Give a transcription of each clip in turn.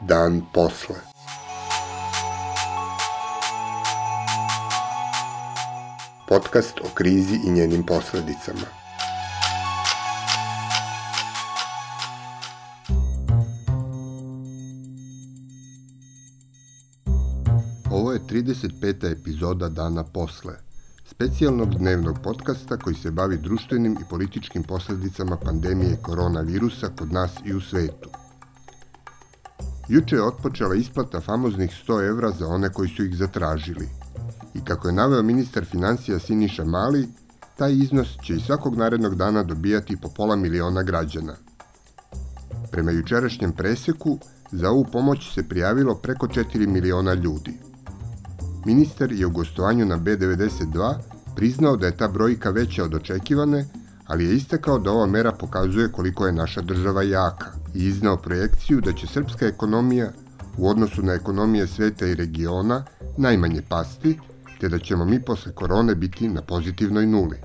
Dan posle. Podcast o krizi i njenim posledicama. Ovo je 35. epizoda Dana posle, specijalnog dnevnog podcasta koji se bavi društvenim i političkim posledicama pandemije koronavirusa kod nas i u svetu. Juče je otpočela isplata famoznih 100 evra za one koji su ih zatražili. I kako je naveo ministar financija Siniša Mali, taj iznos će i svakog narednog dana dobijati po pola miliona građana. Prema jučerašnjem preseku, za ovu pomoć se prijavilo preko 4 miliona ljudi. Ministar je u gostovanju na B92 priznao da je ta brojka veća od očekivane, ali je istakao da ova mera pokazuje koliko je naša država jaka i iznao projekciju da će srpska ekonomija u odnosu na ekonomije sveta i regiona najmanje pasti, te da ćemo mi posle korone biti na pozitivnoj nuli.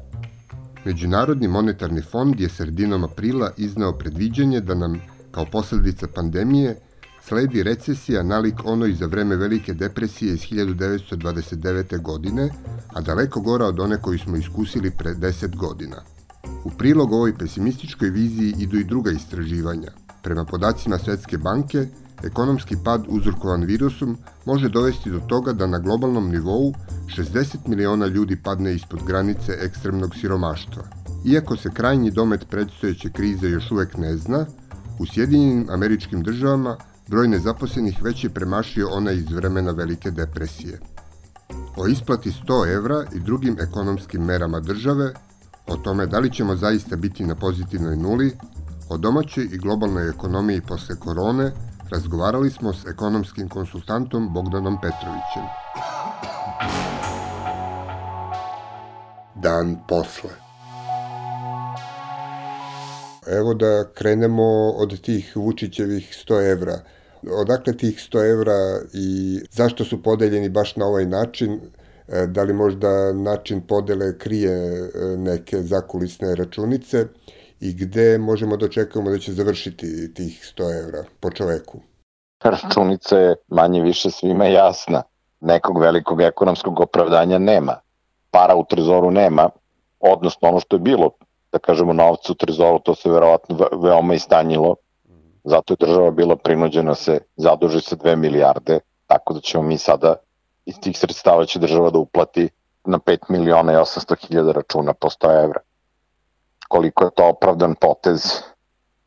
Međunarodni monetarni fond je sredinom aprila iznao predviđanje da nam, kao posledica pandemije, sledi recesija nalik onoj za vreme Velike depresije iz 1929. godine, a daleko gora od one koju smo iskusili pre 10 godina. U prilog ovoj pesimističkoj viziji idu i druga istraživanja. Prema podacima Svetske banke, ekonomski pad uzrokovan virusom može dovesti do toga da na globalnom nivou 60 miliona ljudi padne ispod granice ekstremnog siromaštva. Iako se krajnji domet predstojeće krize još uvek ne zna, u Sjedinjenim američkim državama broj nezaposlenih već je premašio ona iz vremena Velike depresije. O isplati 100 evra i drugim ekonomskim merama države, o tome da li ćemo zaista biti na pozitivnoj nuli, o domaćoj i globalnoj ekonomiji posle korone, razgovarali smo s ekonomskim konsultantom Bogdanom Petrovićem. Dan posle. Evo da krenemo od tih Vučićevih 100 evra odakle tih 100 evra i zašto su podeljeni baš na ovaj način, e, da li možda način podele krije e, neke zakulisne računice i gde možemo da očekujemo da će završiti tih 100 evra po čoveku? Računica je manje više svima jasna. Nekog velikog ekonomskog opravdanja nema. Para u trezoru nema, odnosno ono što je bilo, da kažemo, novca u trezoru, to se verovatno veoma istanjilo Zato je država bila prinuđena se zaduži sa 2 milijarde, tako da ćemo mi sada iz tih sredstava će država da uplati na 5 miliona i 800 hiljada računa po 100 evra. Koliko je to opravdan potez?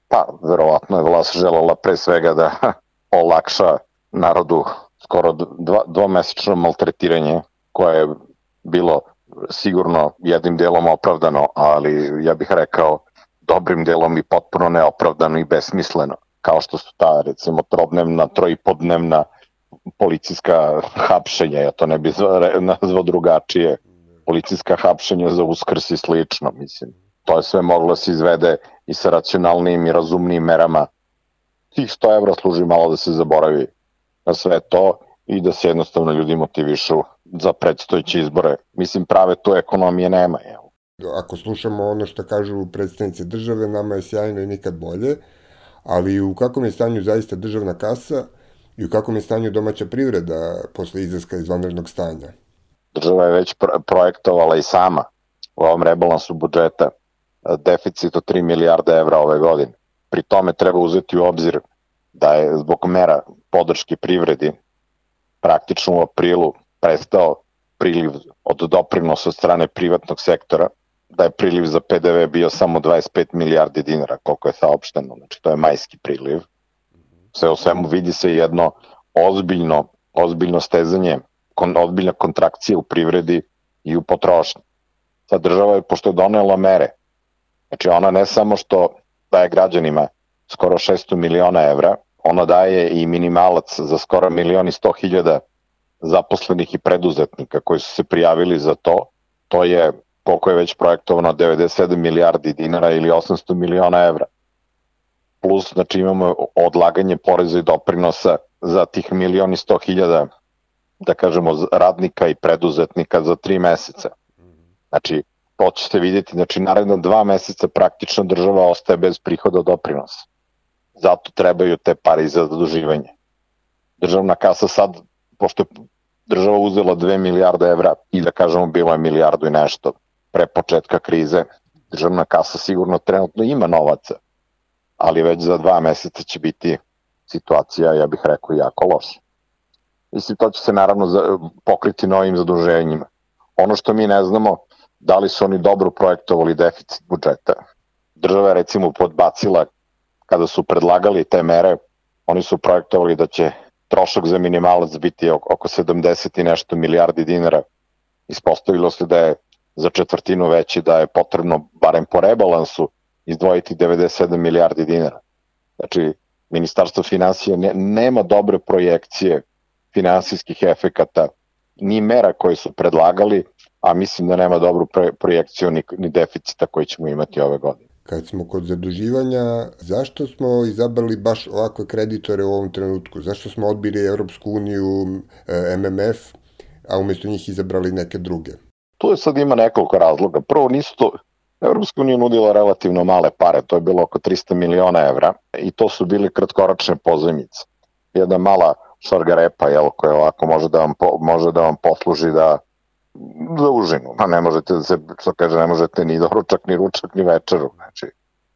Pa, verovatno je vlast želela pre svega da olakša narodu skoro dva, dvomesečno maltretiranje koje je bilo sigurno jednim delom opravdano, ali ja bih rekao dobrim delom i potpuno neopravdano i besmisleno kao što su ta recimo trodnevna, trojipodnevna policijska hapšenja, ja to ne bih nazvao drugačije, policijska hapšenja za uskrs i slično, mislim. To je sve moglo da se izvede i sa racionalnim i razumnim merama. Tih 100 evra služi malo da se zaboravi na sve to i da se jednostavno ljudi motivišu za predstojeće izbore. Mislim, prave tu ekonomije nema. Jel? Ako slušamo ono što kažu predstavnice države, nama je sjajno i nikad bolje ali u kakvom je stanju zaista državna kasa i u kakvom je stanju domaća privreda posle izlaska iz vanrednog stanja? Država je već projektovala i sama u ovom rebalansu budžeta e, deficit od 3 milijarde evra ove godine. Pri tome treba uzeti u obzir da je zbog mera podrške privredi praktično u aprilu prestao priliv od doprinosa od strane privatnog sektora, da je priliv za PDV bio samo 25 milijardi dinara, koliko je saopšteno, znači to je majski priliv. Sve o svemu vidi se jedno ozbiljno, ozbiljno stezanje, kon, ozbiljna kontrakcija u privredi i u potrošnji. Sad država je, pošto je donela mere, znači ona ne samo što daje građanima skoro 600 miliona evra, ona daje i minimalac za skoro milion i sto hiljada zaposlenih i preduzetnika koji su se prijavili za to. To je koliko je već projektovano 97 milijardi dinara ili 800 miliona evra. Plus, znači imamo odlaganje poreza i doprinosa za tih milioni sto hiljada, da kažemo, radnika i preduzetnika za tri meseca. Znači, to ćete vidjeti, znači naredno dva meseca praktično država ostaje bez prihoda doprinosa. Zato trebaju te pare za zaduživanje. Državna kasa sad, pošto je država uzela 2 milijarde evra i da kažemo bilo je milijardu i nešto pre početka krize, državna kasa sigurno trenutno ima novaca, ali već za dva meseca će biti situacija, ja bih rekao, jako loša. Mislim, to će se naravno pokriti novim zaduženjima. Ono što mi ne znamo, da li su oni dobro projektovali deficit budžeta. Država je recimo podbacila kada su predlagali te mere, oni su projektovali da će trošak za minimalac biti oko 70 i nešto milijardi dinara. Ispostavilo se da je za četvrtinu veći, da je potrebno, barem po rebalansu, izdvojiti 97 milijardi dinara. Znači, Ministarstvo financija ne, nema dobre projekcije finansijskih efekata, ni mera koje su predlagali, a mislim da nema dobru projekciju ni, ni deficita koji ćemo imati ove godine. Kad smo kod zaduživanja, zašto smo izabrali baš ovakve kreditore u ovom trenutku? Zašto smo odbili Evropsku uniju, e, MMF, a umesto njih izabrali neke druge? Tu je sad ima nekoliko razloga. Prvo, nisu to, Evropska unija nudila relativno male pare, to je bilo oko 300 miliona evra i to su bili kratkoročne pozajmice. Jedna mala šargarepa, jel, koja ovako može da vam, po, može da vam posluži da za užinu, a ne možete da se, što kaže, ne možete ni doručak, ni ručak, ni večeru, znači,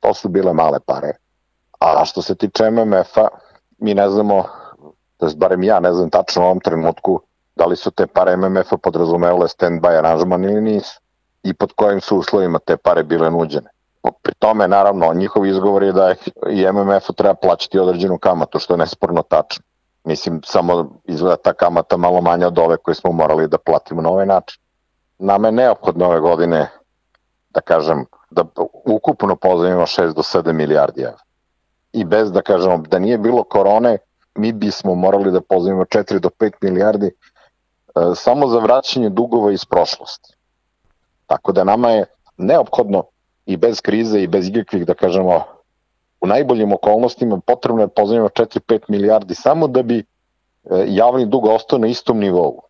to su bile male pare. A što se tiče MMF-a, mi ne znamo, to je barem ja ne znam tačno u ovom trenutku, da li su te pare MMF-a podrazumevale stand-by aranžman ili nisu i pod kojim su uslovima te pare bile nuđene. Pri tome, naravno, njihov izgovor je da i MMF-u treba plaćati određenu kamatu, što je nesporno tačno. Mislim, samo izgleda ta kamata malo manja od ove koje smo morali da platimo na ovaj način. Nama je neophodno ove godine, da kažem, da ukupno pozajmimo 6 do 7 milijardi evra. I bez da kažemo, da nije bilo korone, mi bismo morali da pozajmimo 4 do 5 milijardi samo za vraćanje dugova iz prošlosti. Tako da nama je neophodno i bez krize i bez ikakvih, da kažemo, u najboljim okolnostima potrebno je pozajmimo 4-5 milijardi samo da bi e, javni dug ostao na istom nivou.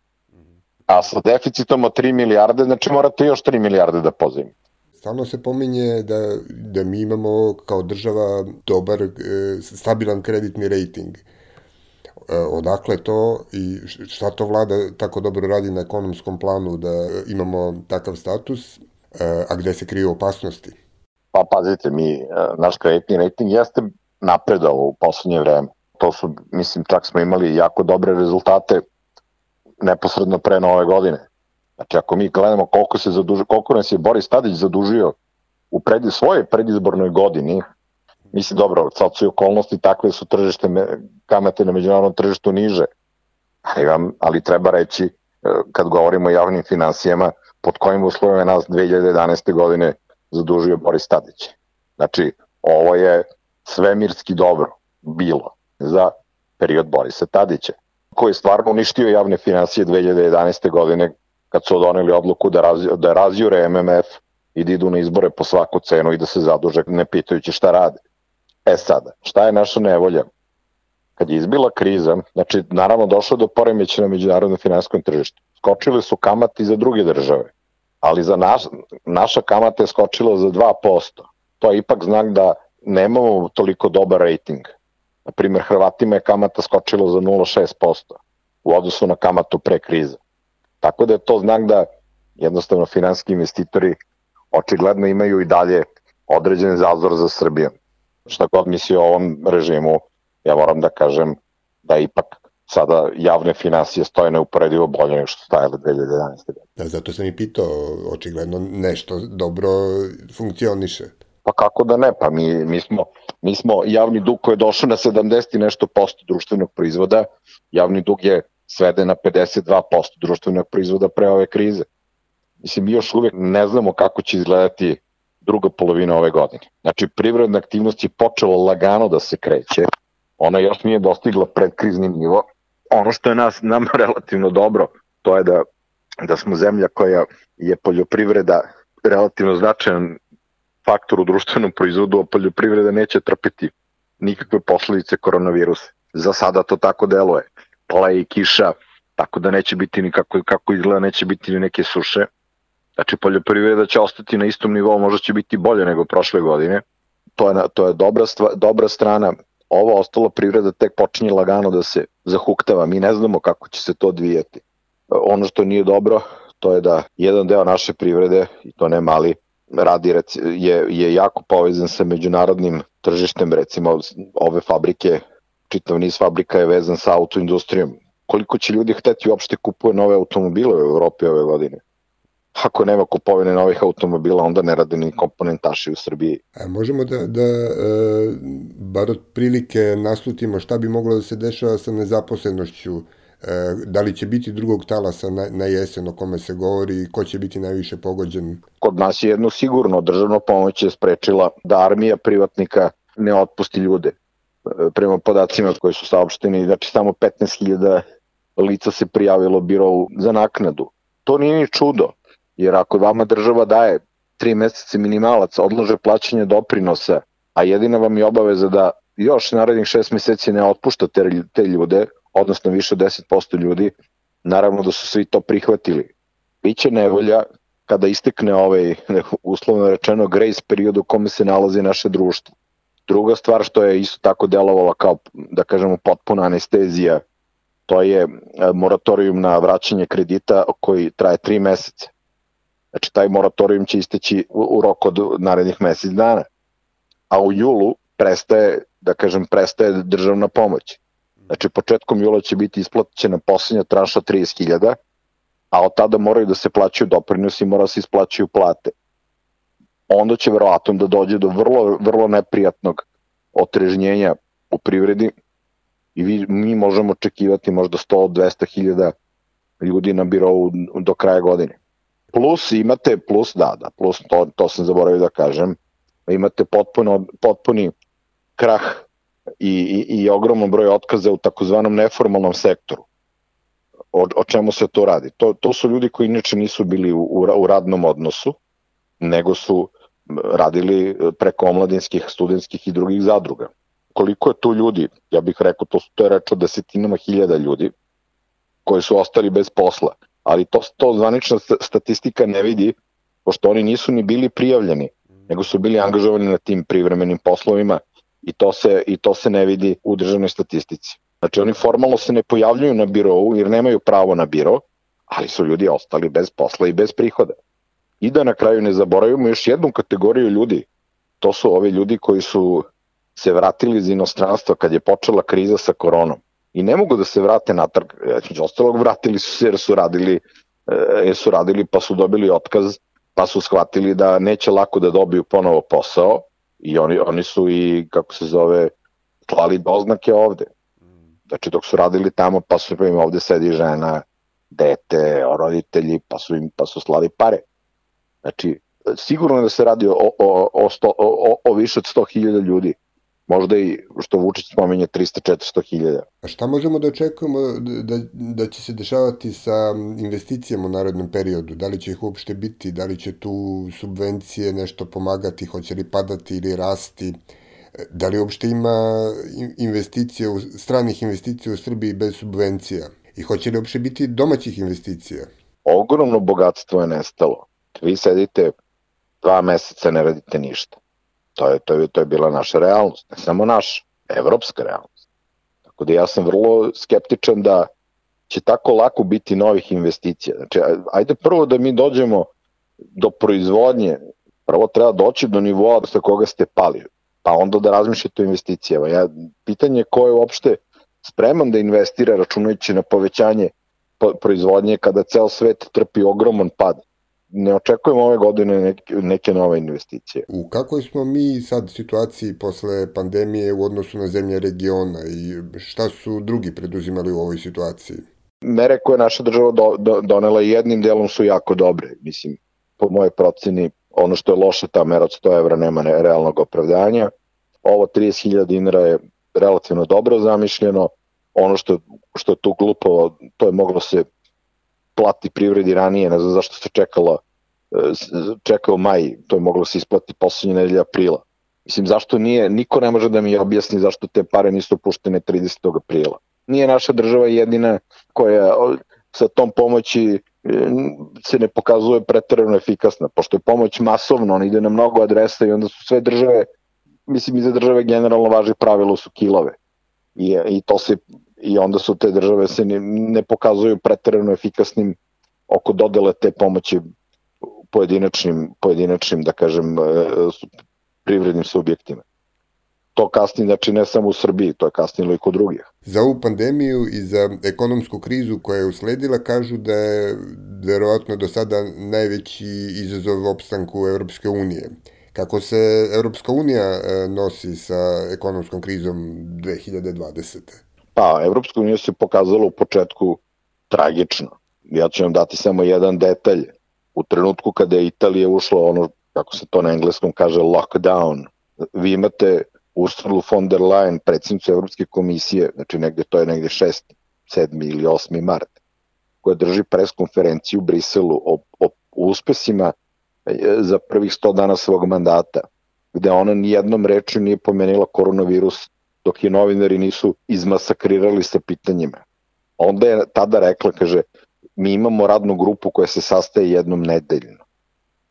A sa deficitom od 3 milijarde, znači morate još 3 milijarde da pozajmite. Stalno se pominje da, da mi imamo kao država dobar, e, stabilan kreditni rating. E, odakle to i šta to vlada tako dobro radi na ekonomskom planu da imamo takav status, a gde se kriju opasnosti? Pa pazite, mi, e, naš kreditni rating jeste napredao u poslednje vreme. To su, mislim, čak smo imali jako dobre rezultate neposredno pre nove godine. Znači, ako mi gledamo koliko, se zadužio, koliko nas je Boris Tadić zadužio u predi, svojoj predizbornoj godini, misli, dobro, sad su i okolnosti takve su tržište, kamate na međunarodnom tržištu niže, ali, vam, ali treba reći, e, kad govorimo o javnim financijama, pod kojim uslovima nas 2011. godine zadužio Boris Tadić. Znači, ovo je svemirski dobro bilo za period Borisa Tadića, koji je stvarno uništio javne financije 2011. godine kad su doneli odluku da, razju, da razjure MMF i da idu na izbore po svaku cenu i da se zaduže ne pitajući šta rade. E sada, šta je naša nevolja? Kad je izbila kriza, znači naravno došlo do poremeća na međunarodnom finansijskom tržištu. Skočile su kamati za druge države ali za naš, naša kamata je skočila za 2%. To je ipak znak da nemamo toliko dobar rating. Na primjer, Hrvatima je kamata skočila za 0,6% u odnosu na kamatu pre krize. Tako da je to znak da jednostavno finanski investitori očigledno imaju i dalje određen zazor za Srbiju. Šta god misli o ovom režimu, ja moram da kažem da ipak sada javne finansije stoje neuporedivo bolje nego što stajale 2011. godine. Da, zato sam i pitao, očigledno nešto dobro funkcioniše. Pa kako da ne, pa mi, mi, smo, mi smo javni dug koji je došao na 70 i nešto posto društvenog proizvoda, javni dug je svede na 52% društvenog proizvoda pre ove krize. Mislim, mi još uvek ne znamo kako će izgledati druga polovina ove godine. Znači, privredna aktivnost je počela lagano da se kreće, ona još nije dostigla predkrizni nivo, ono što je nas, nam relativno dobro, to je da, da smo zemlja koja je poljoprivreda relativno značajan faktor u društvenom proizvodu, a poljoprivreda neće trpiti nikakve posledice koronavirusa. Za sada to tako deluje. Pala i kiša, tako da neće biti ni kako, kako izgleda, neće biti ni neke suše. Znači poljoprivreda će ostati na istom nivou, možda će biti bolje nego prošle godine. To je, to je dobra, stva, dobra strana. Ova ostala privreda tek počinje lagano da se zahuktava. Mi ne znamo kako će se to odvijati. Ono što nije dobro, to je da jedan deo naše privrede, i to ne mali, radi je, je jako povezan sa međunarodnim tržištem, recimo ove fabrike, čitav niz fabrika je vezan sa autoindustrijom. Koliko će ljudi hteti uopšte kupuje nove automobile u Evropi ove godine? Ako nema kupovine novih automobila, onda ne rade ni komponentaši u Srbiji. A možemo da, da e, bar od prilike naslutimo šta bi moglo da se dešava sa nezaposlenošću E, da li će biti drugog talasa na, na jesen o kome se govori i ko će biti najviše pogođen? Kod nas je jedno sigurno državno pomoć je sprečila da armija privatnika ne otpusti ljude. E, prema podacima koji su saopšteni, znači samo 15.000 lica se prijavilo birovu za naknadu. To nije ni čudo, jer ako vama država daje tri meseca minimalac, odlože plaćanje doprinosa, a jedina vam je obaveza da još narednih šest meseci ne otpuštate te ljude, odnosno više od 10% ljudi, naravno da su svi to prihvatili. Biće nevolja kada istekne ovaj, uslovno rečeno, grace period u kome se nalazi naše društvo. Druga stvar što je isto tako delovala kao, da kažemo, potpuna anestezija, to je e, moratorijum na vraćanje kredita koji traje tri meseca. Znači, taj moratorijum će isteći u, u roku od narednih mesec dana. A u julu prestaje, da kažem, prestaje državna pomoć. Znači, početkom jula će biti isplaćena poslednja tranša 30.000, a od tada moraju da se plaćaju doprinosi i mora da se isplaćaju plate. Onda će verovatno da dođe do vrlo, vrlo neprijatnog otrežnjenja u privredi i vi, mi možemo očekivati možda 100-200 hiljada ljudi na birovu do kraja godine. Plus imate, plus da, da, plus to, to sam zaboravio da kažem, imate potpuno, potpuni krah i, i, i ogroman broj otkaza u takozvanom neformalnom sektoru. O, o čemu se to radi? To, to su ljudi koji inače nisu bili u, u, u radnom odnosu, nego su radili preko omladinskih, studentskih i drugih zadruga. Koliko je tu ljudi? Ja bih rekao, to, to je reč o desetinama hiljada ljudi koji su ostali bez posla. Ali to, to zvanična statistika ne vidi, pošto oni nisu ni bili prijavljeni, nego su bili angažovani na tim privremenim poslovima i to se, i to se ne vidi u državnoj statistici. Znači oni formalno se ne pojavljuju na birovu jer nemaju pravo na biro, ali su ljudi ostali bez posla i bez prihoda. I da na kraju ne zaboravimo još jednu kategoriju ljudi, to su ovi ljudi koji su se vratili iz inostranstva kad je počela kriza sa koronom i ne mogu da se vrate natrag, znači ostalog vratili su se jer su radili, e, jer su radili pa su dobili otkaz, pa su shvatili da neće lako da dobiju ponovo posao i oni, oni su i, kako se zove, klali doznake ovde. Znači dok su radili tamo, pa su im ovde sedi žena, dete, roditelji, pa su im pa su slali pare. Znači, sigurno da se radi o, o, o, sto, o, o više od 100.000 ljudi. Možda i, što Vučić spominje, 300-400 hiljada. A šta možemo da očekujemo da, da će se dešavati sa investicijama u narodnom periodu? Da li će ih uopšte biti? Da li će tu subvencije nešto pomagati? Hoće li padati ili rasti? Da li uopšte ima investicije, stranih investicija u Srbiji bez subvencija? I hoće li uopšte biti domaćih investicija? Ogromno bogatstvo je nestalo. Vi sedite dva meseca, ne radite ništa To je, to je, to je bila naša realnost, ne samo naša, evropska realnost. Tako da ja sam vrlo skeptičan da će tako lako biti novih investicija. Znači, ajde prvo da mi dođemo do proizvodnje, prvo treba doći do nivoa sa koga ste pali, pa onda da razmišljate o investicijama. Ja, pitanje ko je uopšte spreman da investira računajući na povećanje proizvodnje kada ceo svet trpi ogroman pad ne očekujemo ove godine neke, neke nove investicije. U kakvoj smo mi sad situaciji posle pandemije u odnosu na zemlje regiona i šta su drugi preduzimali u ovoj situaciji? Mere koje naša država do, do, donela jednim delom su jako dobre. Mislim, po moje proceni, ono što je loše, ta mera od 100 evra nema ne, realnog opravdanja. Ovo 30.000 dinara je relativno dobro zamišljeno. Ono što, što je tu glupo, to je moglo se plati privredi ranije, ne znam zašto se čekalo, e, čekao maj, to je moglo se isplati poslednje nedelje aprila. Mislim, zašto nije, niko ne može da mi objasni zašto te pare nisu puštene 30. aprila. Nije naša država jedina koja sa tom pomoći se ne pokazuje pretrano efikasna, pošto je pomoć masovno, ona ide na mnogo adresa i onda su sve države, mislim i za države generalno važi pravilo su kilove. I, i, to se, I onda su te države se ne, ne pokazuju pretrano efikasnim oko dodele te pomoći pojedinačnim, pojedinačnim da kažem, e, privrednim subjektima to kasni, znači ne samo u Srbiji, to je kasnilo i kod drugih. Za ovu pandemiju i za ekonomsku krizu koja je usledila kažu da je verovatno do sada najveći izazov opstanku Evropske unije. Kako se Evropska unija e, nosi sa ekonomskom krizom 2020. Pa, Evropska unija se pokazala u početku tragično. Ja ću vam dati samo jedan detalj. U trenutku kada je Italija ušla ono, kako se to na engleskom kaže, lockdown, vi imate Ursula von der Leyen, predsjednicu Evropske komisije, znači negde to je negde 6. 7. ili 8. mart, koja drži preskonferenciju u Briselu o, o uspesima e, za prvih 100 dana svog mandata, gde ona nijednom rečju nije pomenila koronavirus dok je novinari nisu izmasakrirali sa pitanjima. Onda je tada rekla, kaže, mi imamo radnu grupu koja se sastaje jednom nedeljno.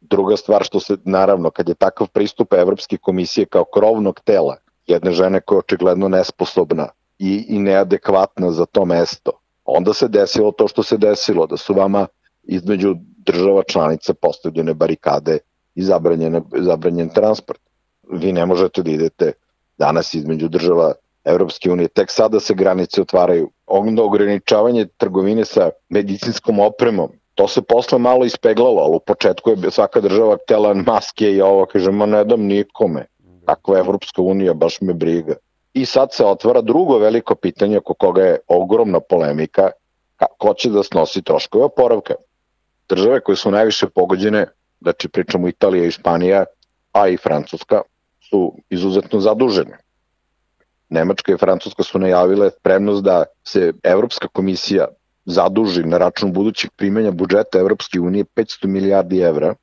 Druga stvar što se, naravno, kad je takav pristup Evropske komisije kao krovnog tela, jedne žene koja je očigledno nesposobna i, i neadekvatna za to mesto, onda se desilo to što se desilo, da su vama između država članica postavljene barikade i zabranjen, zabranjen transport. Vi ne možete da idete danas između država Evropske unije, tek sada se granice otvaraju. Onda ograničavanje trgovine sa medicinskom opremom, To se posle malo ispeglalo, ali u početku je svaka država htjela maske i ovo, kaže, ma ne dam nikome. Takva Evropska unija, baš me briga. I sad se otvara drugo veliko pitanje oko koga je ogromna polemika, ko će da snosi troškove oporavka. Države koje su najviše pogođene, znači pričamo Italija i Španija, a i Francuska, su izuzetno zadužene. Nemačka i Francuska su najavile spremnost da se Evropska komisija zaduži na račun budućeg primanja budžeta Evropske unije 500 milijardi evra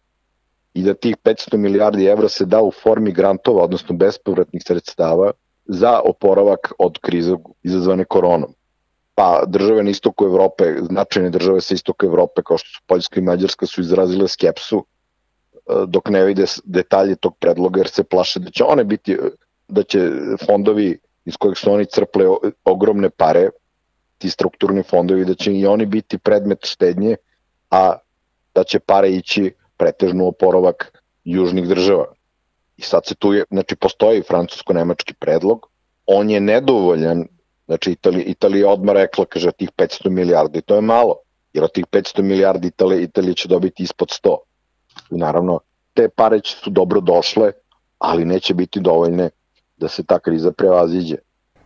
i da tih 500 milijardi evra se da u formi grantova, odnosno bespovratnih sredstava za oporavak od krize izazvane koronom. Pa države na istoku Evrope, značajne države sa istoka Evrope kao što su Poljska i Mađarska su izrazile skepsu dok ne vide detalje tog predloga jer se plaše da će one biti da će fondovi iz kojih su oni crple ogromne pare ti strukturni fondovi, da će i oni biti predmet štednje, a da će pare ići pretežno oporovak južnih država. I sad se tu je, znači postoji francusko-nemački predlog, on je nedovoljan, znači Italija, Italija odmah rekla, kaže, tih 500 milijardi, to je malo, jer od tih 500 milijardi Italija, Italija će dobiti ispod 100. I naravno, te pare će su dobro došle, ali neće biti dovoljne da se ta kriza prevaziđe.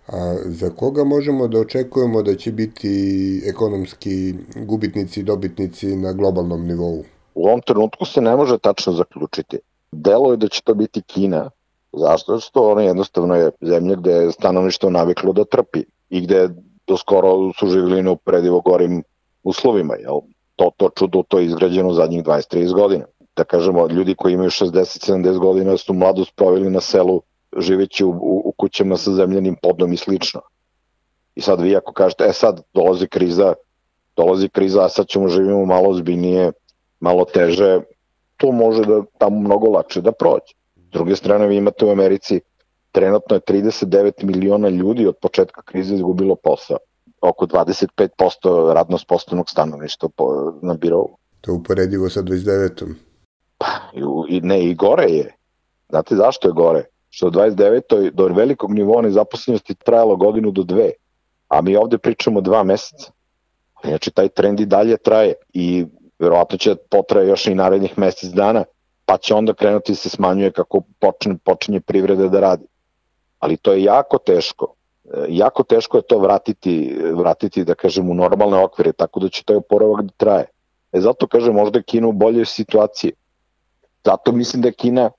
A za koga možemo da očekujemo da će biti ekonomski gubitnici i dobitnici na globalnom nivou? U ovom trenutku se ne može tačno zaključiti. Delo je da će to biti Kina. Zašto? Što ona jednostavno je zemlja gde je stanovništvo naviklo da trpi i gde do skoro su živjeli na upredivo gorim uslovima. Jel? To, to čudo to je izgrađeno zadnjih 20-30 godina. Da kažemo, ljudi koji imaju 60-70 godina su mladost proveli na selu živeći u, u, u kućama sa zemljanim podom i slično. I sad vi ako kažete, e sad dolazi kriza, dolazi kriza, a sad ćemo živimo malo zbiljnije, malo teže, to može da tamo mnogo lakše da prođe. S druge strane, vi imate u Americi, trenutno je 39 miliona ljudi od početka krize izgubilo posao. Oko 25% radno spostavnog stanovništva na birovu. To uporedivo sa 29. Pa, i, ne, i gore je. Znate zašto je gore? što u 29. do velikog nivoa nezaposlenosti trajalo godinu do dve, a mi ovde pričamo dva meseca. Znači, taj trend i dalje traje i verovatno će potraje još i narednih mesec dana, pa će onda krenuti se smanjuje kako počne, počinje privreda da radi. Ali to je jako teško. E, jako teško je to vratiti, vratiti da kažem, u normalne okvire, tako da će taj oporavak da traje. E zato kažem, možda je Kina u boljoj situaciji. Zato mislim da Kina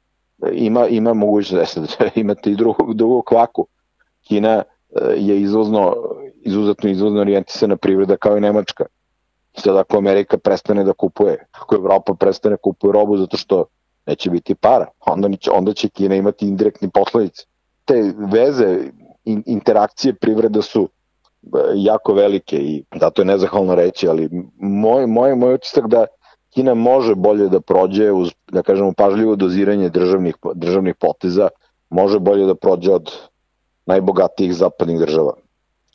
ima, ima mogućnost, da imate i drugu, drugu kvaku. Kina e, je izvozno, izuzetno izvozno orijentisana privreda kao i Nemačka. Sad ako Amerika prestane da kupuje, ako Evropa prestane da kupuje robu zato što neće biti para, onda će, onda će Kina imati indirektni posledice. Te veze, in, interakcije privreda su jako velike i zato je nezahvalno reći, ali moj, moj, moj utisak da Kina može bolje da prođe uz, da kažemo, pažljivo doziranje državnih, državnih poteza, može bolje da prođe od najbogatijih zapadnih država.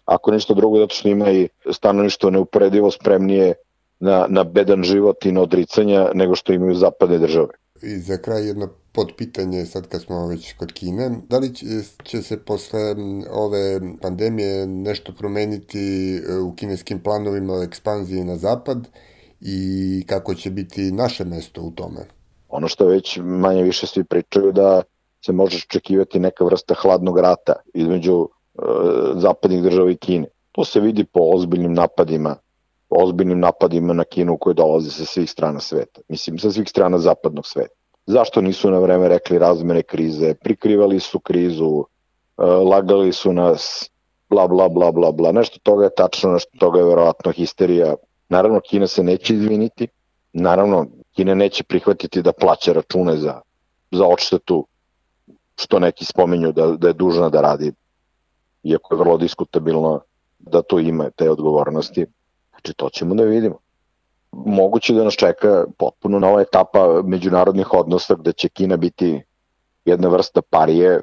Ako ništa drugo, zato što ima i stanovništvo neuporedivo spremnije na, na bedan život i na odricanja nego što imaju zapadne države. I za kraj jedno podpitanje, sad kad smo već kod Kine, da li će, se posle ove pandemije nešto promeniti u kineskim planovima o ekspanziji na zapad i kako će biti naše mesto u tome? Ono što već manje više svi pričaju da se može očekivati neka vrsta hladnog rata između e, zapadnih država i Kine. To se vidi po ozbiljnim napadima ozbiljnim napadima na Kinu koje dolaze sa svih strana sveta. Mislim, sa svih strana zapadnog sveta. Zašto nisu na vreme rekli razmere krize? Prikrivali su krizu, e, lagali su nas, bla, bla, bla, bla, bla. Nešto toga je tačno, nešto toga je verovatno histerija. Naravno, Kina se neće izviniti. Naravno, Kina neće prihvatiti da plaća račune za, za odštetu, što neki spominju da, da je dužna da radi, iako je vrlo diskutabilno da to ima te odgovornosti. Znači, to ćemo da vidimo. Moguće da nas čeka potpuno nova etapa međunarodnih odnosa gde će Kina biti jedna vrsta parije,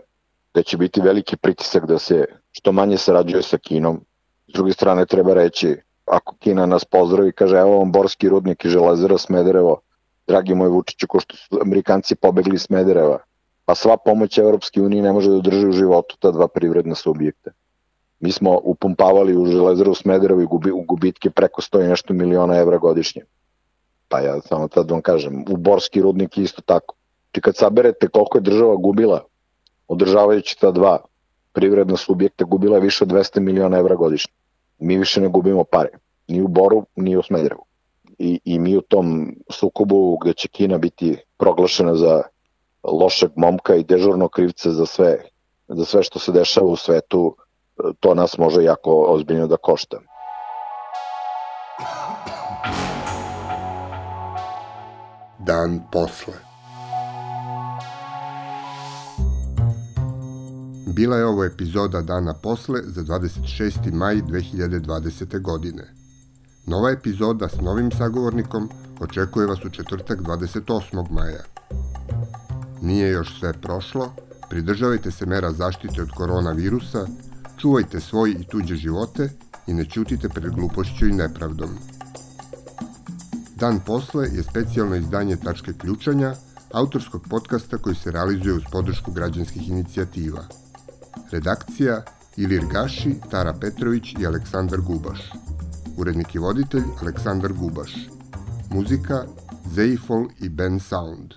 gde će biti veliki pritisak da se što manje sarađuje sa Kinom. S druge strane treba reći, ako Kina nas pozdravi kaže evo vam Borski rudnik i železara Smederevo, dragi moj Vučiću, ko što su Amerikanci pobegli iz Smedereva, pa sva pomoć Evropske unije ne može da drži u životu ta dva privredna subjekta. Mi smo upumpavali u železaru Smederevo i gubi, u gubitke preko 100 i nešto miliona evra godišnje. Pa ja samo tad vam kažem, u Borski rudnik isto tako. Či kad saberete koliko je država gubila, održavajući ta dva privredna subjekta, gubila je više od 200 miliona evra godišnje. Mi više ne gubimo pare, ni u Boru, ni u Smederevu. I, I mi u tom sukobu gde će Kina biti proglašena za lošeg momka i dežurnog krivca za sve, za sve što se dešava u svetu, to nas može jako ozbiljno da košta. Dan posle. Bila je ovo epizoda Dana posle za 26. maj 2020. godine. Nova epizoda s novim sagovornikom očekuje vas u četvrtak 28. maja. Nije još sve prošlo, pridržavajte se mera zaštite od koronavirusa Čuvajte svoj i tuđe živote i ne ćutite pred glupošću i nepravdom. Dan posle je specijalno izdanje Tačke ključanja, autorskog podcasta koji se realizuje uz podršku građanskih inicijativa. Redakcija Ilir Gaši, Tara Petrović i Aleksandar Gubaš. Urednik i voditelj Aleksandar Gubaš. Muzika Zeifol i Ben Sound.